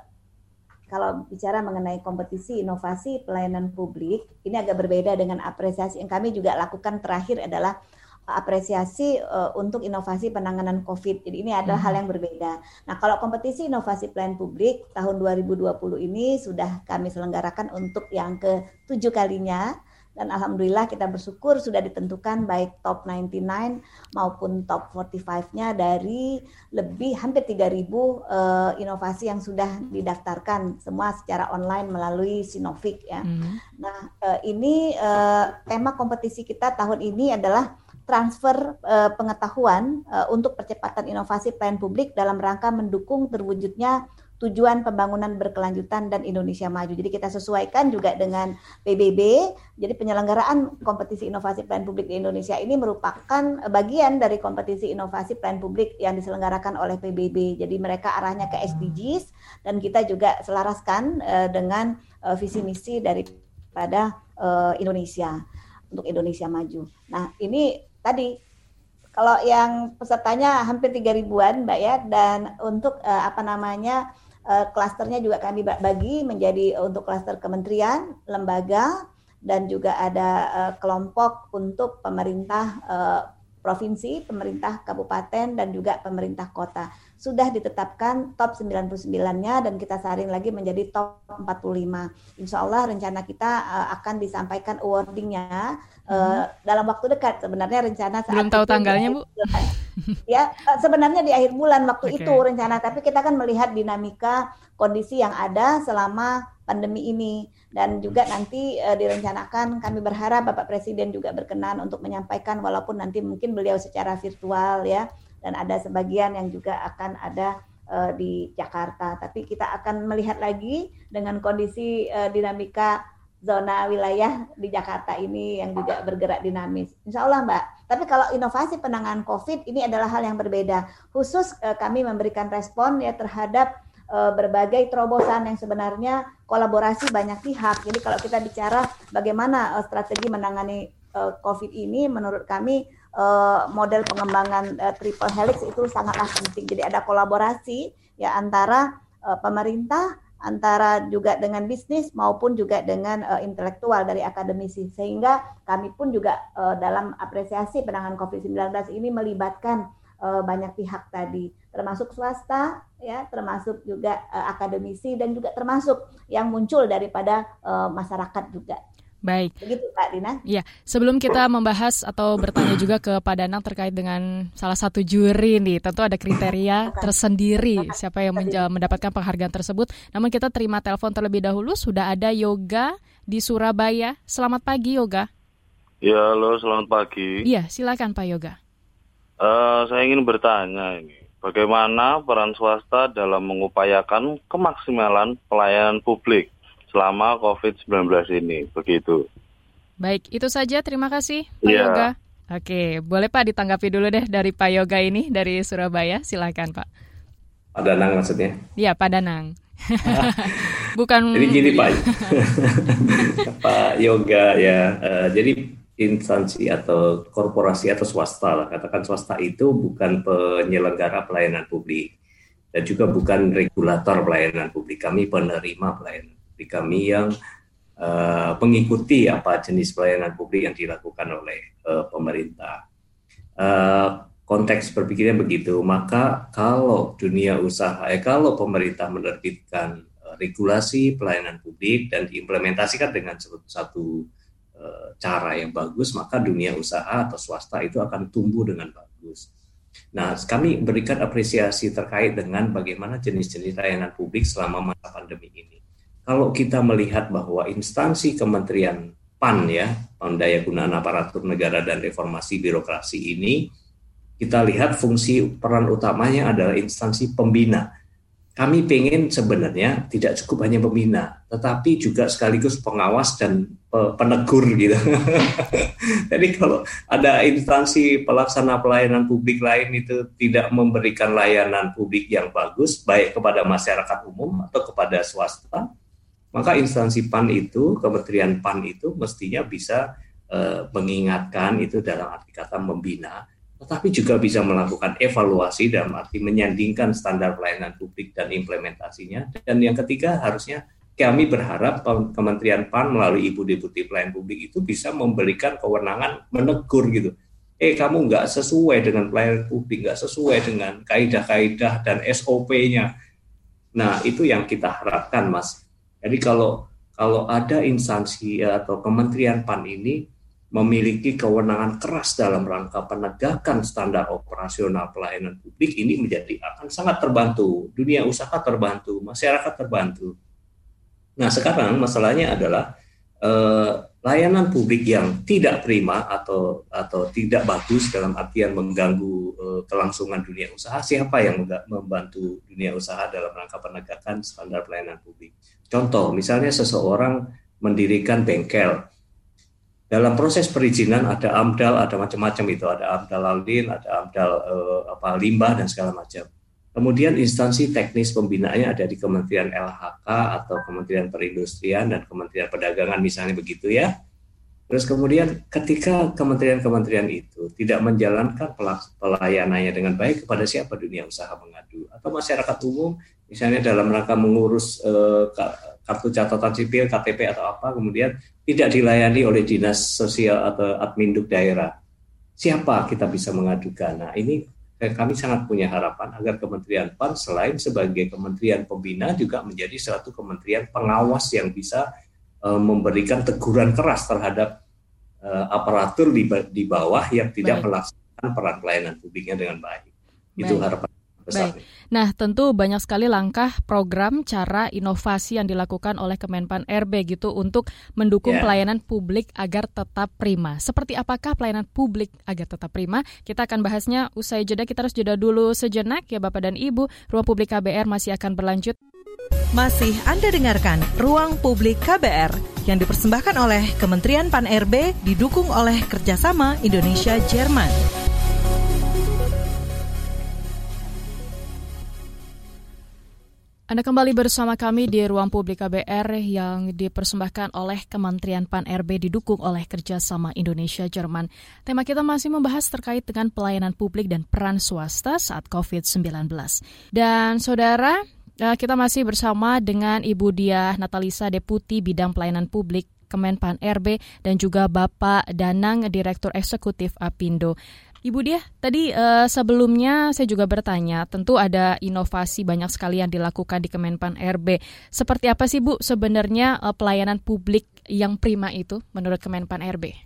kalau bicara mengenai kompetisi inovasi pelayanan publik, ini agak berbeda dengan apresiasi yang kami juga lakukan terakhir adalah apresiasi uh, untuk inovasi penanganan COVID. Jadi ini adalah hmm. hal yang berbeda. Nah, kalau kompetisi inovasi pelayanan publik tahun 2020 ini sudah kami selenggarakan untuk yang ke tujuh kalinya dan alhamdulillah kita bersyukur sudah ditentukan baik top 99 maupun top 45-nya dari lebih hampir 3000 uh, eh, inovasi yang sudah didaftarkan semua secara online melalui Sinovic ya. Mm. Nah, uh, ini uh, tema kompetisi kita tahun ini adalah transfer uh, pengetahuan uh, untuk percepatan inovasi pelayanan publik dalam rangka mendukung terwujudnya tujuan pembangunan berkelanjutan dan Indonesia maju. Jadi kita sesuaikan juga dengan PBB. Jadi penyelenggaraan kompetisi inovasi pelayanan publik di Indonesia ini merupakan bagian dari kompetisi inovasi pelayanan publik yang diselenggarakan oleh PBB. Jadi mereka arahnya ke SDGs dan kita juga selaraskan uh, dengan uh, visi misi daripada uh, Indonesia untuk Indonesia maju. Nah, ini tadi kalau yang pesertanya hampir tiga ribuan, Mbak ya, dan untuk uh, apa namanya Eh, klasternya juga kami bagi menjadi untuk klaster kementerian, lembaga, dan juga ada uh, kelompok untuk pemerintah provinsi, pemerintah kabupaten, dan juga pemerintah kota. Sudah ditetapkan top 99-nya dan kita saring lagi menjadi top 45. Insya Allah rencana kita uh, akan disampaikan awardingnya uh, dalam waktu dekat. Sebenarnya rencana saat Belum tahu tanggalnya, Bu? ya sebenarnya di akhir bulan waktu okay. itu rencana tapi kita kan melihat dinamika kondisi yang ada selama pandemi ini dan juga nanti e, direncanakan kami berharap Bapak Presiden juga berkenan untuk menyampaikan walaupun nanti mungkin beliau secara virtual ya dan ada sebagian yang juga akan ada e, di Jakarta tapi kita akan melihat lagi dengan kondisi e, dinamika zona wilayah di Jakarta ini yang juga bergerak dinamis. Insya Allah Mbak. Tapi kalau inovasi penanganan COVID ini adalah hal yang berbeda. Khusus eh, kami memberikan respon ya terhadap eh, berbagai terobosan yang sebenarnya kolaborasi banyak pihak. Jadi kalau kita bicara bagaimana eh, strategi menangani COVID ini, menurut kami eh, model pengembangan eh, triple helix itu sangatlah penting. Jadi ada kolaborasi ya antara eh, pemerintah antara juga dengan bisnis maupun juga dengan uh, intelektual dari akademisi. Sehingga kami pun juga uh, dalam apresiasi penanganan COVID-19 ini melibatkan uh, banyak pihak tadi. Termasuk swasta ya termasuk juga uh, akademisi dan juga termasuk yang muncul daripada uh, masyarakat juga Baik. Begitu Pak Dina. Iya, sebelum kita membahas atau bertanya juga ke Pak Danang terkait dengan salah satu juri nih, tentu ada kriteria tersendiri siapa yang mendapatkan penghargaan tersebut. Namun kita terima telepon terlebih dahulu, sudah ada Yoga di Surabaya. Selamat pagi Yoga. Ya, halo, selamat pagi. Iya, silakan Pak Yoga. Uh, saya ingin bertanya ini, bagaimana peran swasta dalam mengupayakan kemaksimalan pelayanan publik? Selama COVID-19 ini. Begitu. Baik, itu saja. Terima kasih Pak yeah. Yoga. Oke, boleh Pak ditanggapi dulu deh dari Pak Yoga ini dari Surabaya. Silakan Pak. Pak Danang maksudnya? Iya, Pak Danang. Bukan. Jadi gini Pak, Pak Yoga ya. Uh, jadi instansi atau korporasi atau swasta lah, katakan swasta itu bukan penyelenggara pelayanan publik dan juga bukan regulator pelayanan publik. Kami penerima pelayanan di kami yang uh, mengikuti apa jenis pelayanan publik yang dilakukan oleh uh, pemerintah. Uh, konteks berpikirnya begitu, maka kalau dunia usaha, eh, kalau pemerintah menerbitkan uh, regulasi pelayanan publik dan diimplementasikan dengan satu, satu uh, cara yang bagus, maka dunia usaha atau swasta itu akan tumbuh dengan bagus. Nah, kami berikan apresiasi terkait dengan bagaimana jenis-jenis layanan publik selama masa pandemi ini kalau kita melihat bahwa instansi Kementerian PAN ya, Pandaya Gunaan Aparatur Negara dan Reformasi Birokrasi ini kita lihat fungsi peran utamanya adalah instansi pembina. Kami ingin sebenarnya tidak cukup hanya pembina, tetapi juga sekaligus pengawas dan penegur gitu. Jadi kalau ada instansi pelaksana pelayanan publik lain itu tidak memberikan layanan publik yang bagus, baik kepada masyarakat umum atau kepada swasta, maka instansi PAN itu, Kementerian PAN itu mestinya bisa eh, mengingatkan itu dalam arti kata membina tetapi juga bisa melakukan evaluasi dalam arti menyandingkan standar pelayanan publik dan implementasinya. Dan yang ketiga harusnya kami berharap Kementerian PAN melalui Ibu Deputi Pelayanan Publik itu bisa memberikan kewenangan menegur gitu. Eh kamu nggak sesuai dengan pelayanan publik, nggak sesuai dengan kaidah-kaidah dan SOP-nya. Nah itu yang kita harapkan Mas. Jadi kalau kalau ada instansi atau Kementerian PAN ini memiliki kewenangan keras dalam rangka penegakan standar operasional pelayanan publik ini menjadi akan sangat terbantu. Dunia usaha terbantu masyarakat terbantu. Nah sekarang masalahnya adalah eh, layanan publik yang tidak prima atau atau tidak bagus dalam artian mengganggu eh, kelangsungan dunia usaha siapa yang membantu dunia usaha dalam rangka penegakan standar pelayanan publik contoh misalnya seseorang mendirikan bengkel dalam proses perizinan ada amdal, ada macam-macam itu, ada amdal lalin, ada amdal eh, apa limbah dan segala macam. Kemudian instansi teknis pembinaannya ada di Kementerian LHK atau Kementerian Perindustrian dan Kementerian Perdagangan misalnya begitu ya. Terus kemudian ketika kementerian-kementerian itu tidak menjalankan pelayanannya dengan baik kepada siapa dunia usaha mengadu atau masyarakat umum misalnya dalam rangka mengurus eh, kartu catatan sipil, KTP atau apa, kemudian tidak dilayani oleh dinas sosial atau adminduk daerah. Siapa kita bisa mengadukan? Nah ini kami sangat punya harapan agar Kementerian PAN selain sebagai kementerian pembina juga menjadi suatu kementerian pengawas yang bisa uh, memberikan teguran keras terhadap uh, aparatur di, di bawah yang tidak baik. melaksanakan peran pelayanan publiknya dengan baik. Itu harapan besar. Baik. Nah, tentu banyak sekali langkah, program, cara, inovasi yang dilakukan oleh Kemenpan RB gitu untuk mendukung yeah. pelayanan publik agar tetap prima. Seperti apakah pelayanan publik agar tetap prima? Kita akan bahasnya usai jeda. Kita harus jeda dulu sejenak ya Bapak dan Ibu. Ruang Publik KBR masih akan berlanjut. Masih Anda dengarkan Ruang Publik KBR yang dipersembahkan oleh Kementerian Pan RB didukung oleh kerjasama Indonesia Anda kembali bersama kami di Ruang Publik KBR yang dipersembahkan oleh Kementerian Pan RB didukung oleh kerjasama Indonesia Jerman. Tema kita masih membahas terkait dengan pelayanan publik dan peran swasta saat COVID-19. Dan saudara, eh, kita masih bersama dengan Ibu Dia Natalisa, Deputi Bidang Pelayanan Publik Kemenpan RB dan juga Bapak Danang, Direktur Eksekutif Apindo. Ibu dia, tadi uh, sebelumnya saya juga bertanya, tentu ada inovasi banyak sekali yang dilakukan di Kemenpan RB. Seperti apa sih Bu sebenarnya uh, pelayanan publik yang prima itu menurut Kemenpan RB?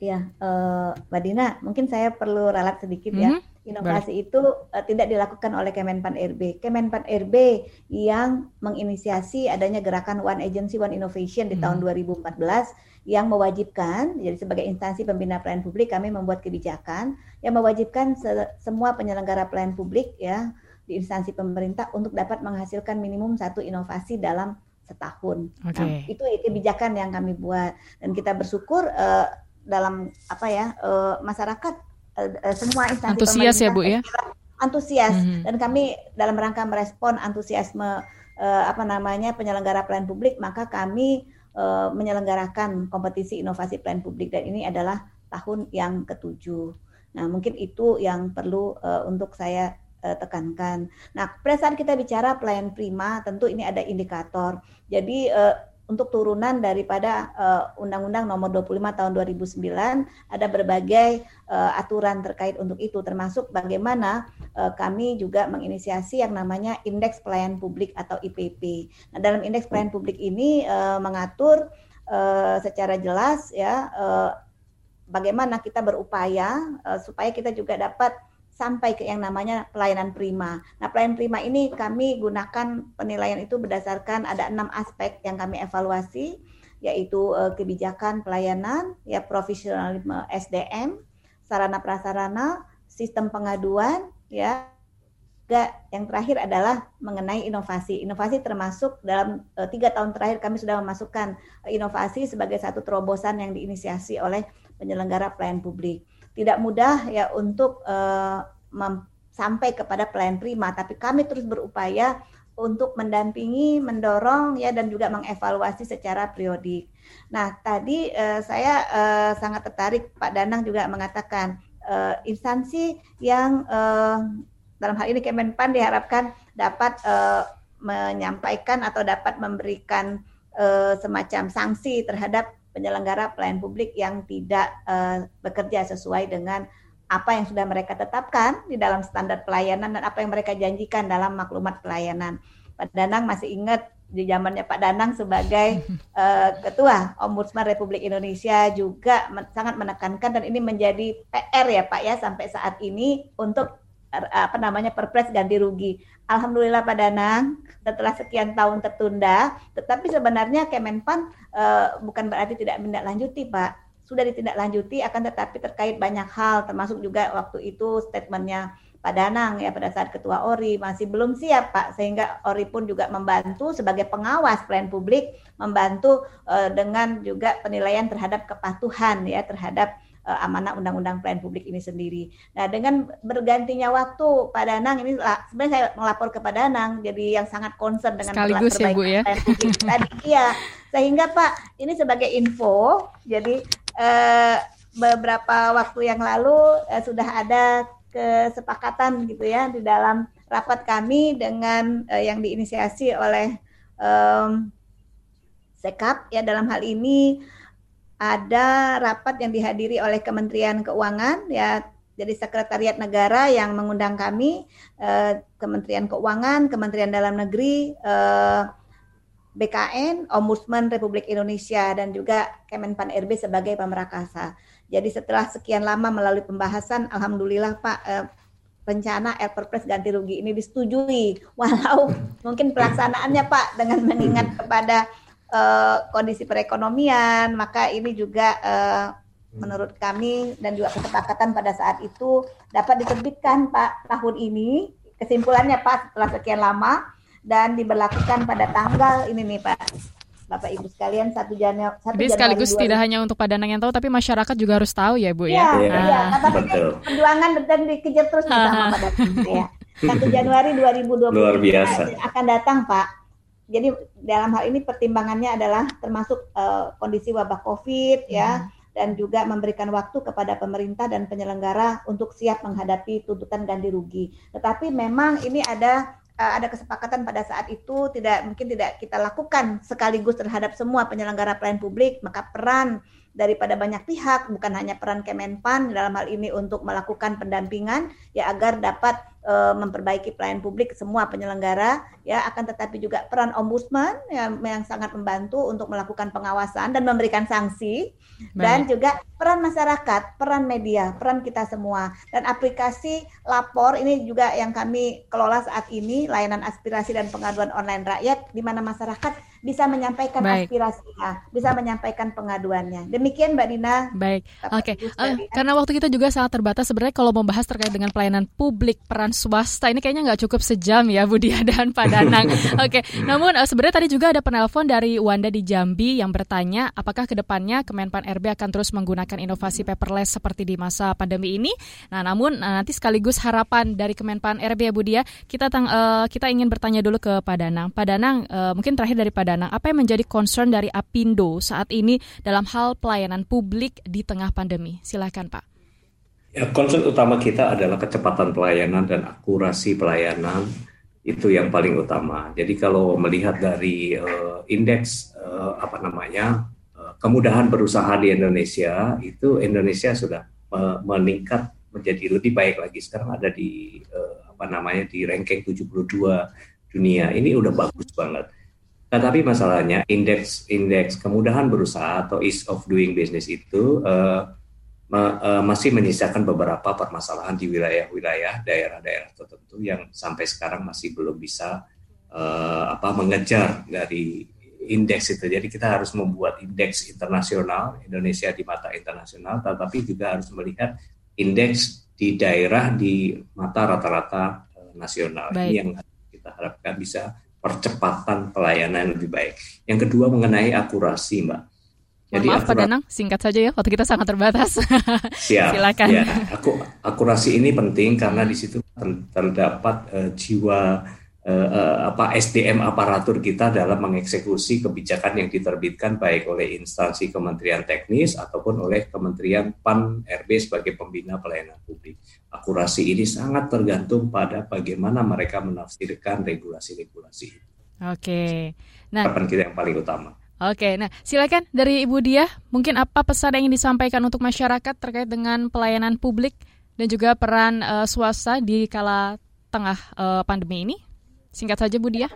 Ya, uh, Mbak Dina, mungkin saya perlu ralat sedikit ya. Mm -hmm. Inovasi Baik. itu uh, tidak dilakukan oleh Kemenpan RB. Kemenpan RB yang menginisiasi adanya gerakan One Agency One Innovation di hmm. tahun 2014 yang mewajibkan jadi sebagai instansi pembina pelayanan publik kami membuat kebijakan yang mewajibkan se semua penyelenggara pelayanan publik ya di instansi pemerintah untuk dapat menghasilkan minimum satu inovasi dalam setahun. Okay. Nah, itu kebijakan yang kami buat dan kita bersyukur uh, dalam apa ya uh, masyarakat uh, semua instansi antusias ya Bu ya antusias mm -hmm. dan kami dalam rangka merespon antusiasme uh, apa namanya penyelenggara pelayanan publik maka kami uh, menyelenggarakan kompetisi inovasi pelayanan publik dan ini adalah tahun yang ketujuh. Nah mungkin itu yang perlu uh, untuk saya uh, tekankan. Nah pada saat kita bicara pelayan prima tentu ini ada indikator. Jadi uh, untuk turunan daripada Undang-Undang uh, Nomor 25 Tahun 2009 ada berbagai uh, aturan terkait untuk itu termasuk bagaimana uh, kami juga menginisiasi yang namanya Indeks Pelayanan Publik atau IPP. Nah, dalam Indeks Pelayanan Publik ini uh, mengatur uh, secara jelas ya uh, bagaimana kita berupaya uh, supaya kita juga dapat sampai ke yang namanya pelayanan prima. Nah, pelayanan prima ini kami gunakan penilaian itu berdasarkan ada enam aspek yang kami evaluasi, yaitu uh, kebijakan pelayanan, ya profesionalisme SDM, sarana prasarana, sistem pengaduan ya yang terakhir adalah mengenai inovasi. Inovasi termasuk dalam uh, tiga tahun terakhir kami sudah memasukkan inovasi sebagai satu terobosan yang diinisiasi oleh penyelenggara pelayan publik. Tidak mudah ya untuk uh, sampai kepada pelayan prima, tapi kami terus berupaya untuk mendampingi, mendorong ya dan juga mengevaluasi secara periodik. Nah, tadi uh, saya uh, sangat tertarik Pak Danang juga mengatakan uh, instansi yang uh, dalam hal ini Kemenpan diharapkan dapat uh, menyampaikan atau dapat memberikan uh, semacam sanksi terhadap penyelenggara pelayan publik yang tidak uh, bekerja sesuai dengan apa yang sudah mereka tetapkan di dalam standar pelayanan dan apa yang mereka janjikan dalam maklumat pelayanan. Pak Danang masih ingat di zamannya Pak Danang sebagai uh, ketua Ombudsman Republik Indonesia juga men sangat menekankan dan ini menjadi PR ya Pak ya sampai saat ini untuk apa namanya perpres ganti rugi. Alhamdulillah Pak Danang setelah sekian tahun tertunda, tetapi sebenarnya Kemenpan uh, bukan berarti tidak menindaklanjuti Pak. Sudah ditindaklanjuti akan tetapi terkait banyak hal termasuk juga waktu itu statementnya Pak Danang ya pada saat Ketua ORI masih belum siap Pak sehingga ORI pun juga membantu sebagai pengawas pelayan publik membantu uh, dengan juga penilaian terhadap kepatuhan ya terhadap uh, amanah undang-undang pelayan publik ini sendiri. Nah, dengan bergantinya waktu Pak Danang ini sebenarnya saya melapor ke Pak Danang jadi yang sangat concern dengan Sekaligus ya Bu ya. Tadi iya. Sehingga Pak, ini sebagai info, jadi uh, beberapa waktu yang lalu uh, sudah ada kesepakatan gitu ya di dalam rapat kami dengan uh, yang diinisiasi oleh um, Sekap ya dalam hal ini ada rapat yang dihadiri oleh Kementerian Keuangan ya jadi sekretariat negara yang mengundang kami eh, Kementerian Keuangan, Kementerian Dalam Negeri, eh, BKN, Ombudsman Republik Indonesia dan juga Kemenpan RB sebagai pemerakasa. Jadi setelah sekian lama melalui pembahasan, alhamdulillah Pak eh, rencana Perpres ganti rugi ini disetujui walau mungkin pelaksanaannya Pak dengan mengingat kepada uh, kondisi perekonomian, maka ini juga uh, menurut kami dan juga kesepakatan pada saat itu dapat diterbitkan Pak tahun ini. Kesimpulannya Pak setelah sekian lama dan diberlakukan pada tanggal ini nih Pak. Bapak Ibu sekalian satu Januari satu Jadi sekaligus tidak hanya untuk Pak Danang yang tahu tapi masyarakat juga harus tahu ya Bu ya. Iya, iya. Kata perjuangan dan dikejar terus bersama Pak Danang ya. 1 Januari 2020 Luar biasa. akan datang Pak jadi dalam hal ini pertimbangannya adalah termasuk uh, kondisi wabah COVID ya hmm. dan juga memberikan waktu kepada pemerintah dan penyelenggara untuk siap menghadapi tuntutan ganti rugi. Tetapi memang ini ada uh, ada kesepakatan pada saat itu tidak mungkin tidak kita lakukan sekaligus terhadap semua penyelenggara pelayanan publik, maka peran daripada banyak pihak bukan hanya peran Kemenpan dalam hal ini untuk melakukan pendampingan ya agar dapat e, memperbaiki pelayanan publik semua penyelenggara ya akan tetapi juga peran ombudsman yang, yang sangat membantu untuk melakukan pengawasan dan memberikan sanksi Baik. dan juga peran masyarakat, peran media, peran kita semua dan aplikasi lapor ini juga yang kami kelola saat ini layanan aspirasi dan pengaduan online rakyat di mana masyarakat bisa menyampaikan Baik. aspirasinya, bisa menyampaikan pengaduannya. Demikian Mbak Dina. Baik. Oke. Okay. Uh, eh, karena waktu kita juga sangat terbatas sebenarnya kalau membahas terkait dengan pelayanan publik peran swasta ini kayaknya nggak cukup sejam ya Bu Dia dan Pak Danang. Oke. Okay. Namun uh, sebenarnya tadi juga ada penelpon dari Wanda di Jambi yang bertanya apakah ke depannya Kemenpan RB akan terus menggunakan inovasi paperless seperti di masa pandemi ini. Nah, namun uh, nanti sekaligus harapan dari Kemenpan RB ya Bu Dia, kita tang, uh, kita ingin bertanya dulu ke Pak Danang. Pak Danang, uh, mungkin terakhir dari Pak Danang, apa yang menjadi concern dari Apindo saat ini dalam hal pelayanan publik di tengah pandemi? Silakan Pak. Ya, concern utama kita adalah kecepatan pelayanan dan akurasi pelayanan itu yang paling utama. Jadi kalau melihat dari uh, indeks uh, apa namanya uh, kemudahan berusaha di Indonesia itu Indonesia sudah uh, meningkat menjadi lebih baik lagi. Sekarang ada di uh, apa namanya di ranking 72 dunia. Ini udah bagus banget. Tetapi masalahnya indeks indeks kemudahan berusaha atau ease of doing business itu uh, ma uh, masih menyisakan beberapa permasalahan di wilayah-wilayah daerah-daerah tertentu yang sampai sekarang masih belum bisa uh, apa mengejar dari indeks itu. Jadi kita harus membuat indeks internasional Indonesia di mata internasional, tetapi juga harus melihat indeks di daerah di mata rata-rata uh, nasional. Baik. Ini yang kita harapkan bisa percepatan pelayanan lebih baik. Yang kedua mengenai akurasi, Mbak. Jadi maaf Pak Danang, singkat saja ya, waktu kita sangat terbatas. Siap. Silakan. Ya, aku, akurasi ini penting karena di situ terdapat uh, jiwa apa SDM aparatur kita dalam mengeksekusi kebijakan yang diterbitkan baik oleh instansi Kementerian Teknis ataupun oleh Kementerian PAN RB sebagai pembina pelayanan publik. Akurasi ini sangat tergantung pada bagaimana mereka menafsirkan regulasi-regulasi. Oke. Nah, harapan kita yang paling utama. Oke, nah silakan dari Ibu Dia, mungkin apa pesan yang ingin disampaikan untuk masyarakat terkait dengan pelayanan publik dan juga peran uh, swasta di kala tengah uh, pandemi ini? Singkat saja Bu Dia.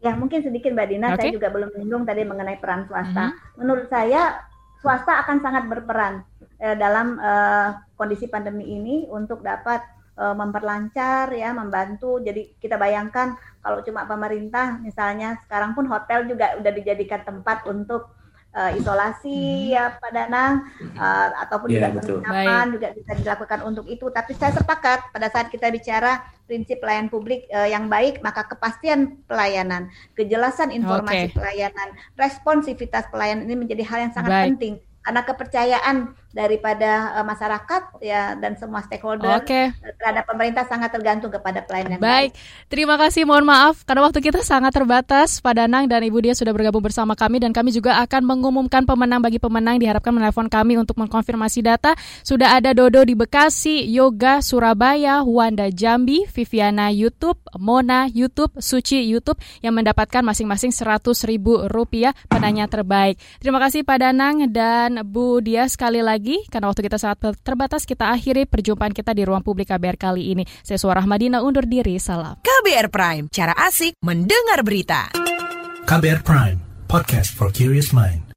Ya, mungkin sedikit Mbak Dina, okay. saya juga belum menyinggung tadi mengenai peran swasta. Hmm. Menurut saya swasta akan sangat berperan eh, dalam eh, kondisi pandemi ini untuk dapat uh, memperlancar ya, membantu. Jadi kita bayangkan kalau cuma pemerintah misalnya sekarang pun hotel juga udah dijadikan tempat untuk uh, isolasi hmm. ya Pak Danang uh, ataupun yeah, juga penginapan juga bisa dilakukan untuk itu. Tapi saya sepakat pada saat kita bicara prinsip pelayanan publik uh, yang baik, maka kepastian pelayanan, kejelasan informasi okay. pelayanan, responsivitas pelayanan ini menjadi hal yang sangat baik. penting karena kepercayaan daripada uh, masyarakat ya dan semua stakeholder okay. terhadap pemerintah sangat tergantung kepada pelayanan. Baik, baik, terima kasih. Mohon maaf karena waktu kita sangat terbatas. Pak Danang dan Ibu Dia sudah bergabung bersama kami dan kami juga akan mengumumkan pemenang bagi pemenang diharapkan menelpon kami untuk mengkonfirmasi data. Sudah ada Dodo di Bekasi, Yoga Surabaya, Wanda Jambi, Viviana YouTube, Mona YouTube, Suci YouTube yang mendapatkan masing-masing seratus ribu rupiah penanya terbaik. Terima kasih Pak Danang dan Bu Dia sekali lagi lagi karena waktu kita sangat terbatas kita akhiri perjumpaan kita di ruang publik KBR kali ini. Saya Suara Madina undur diri. Salam. KBR Prime, cara asik mendengar berita. KBR Prime, podcast for curious mind.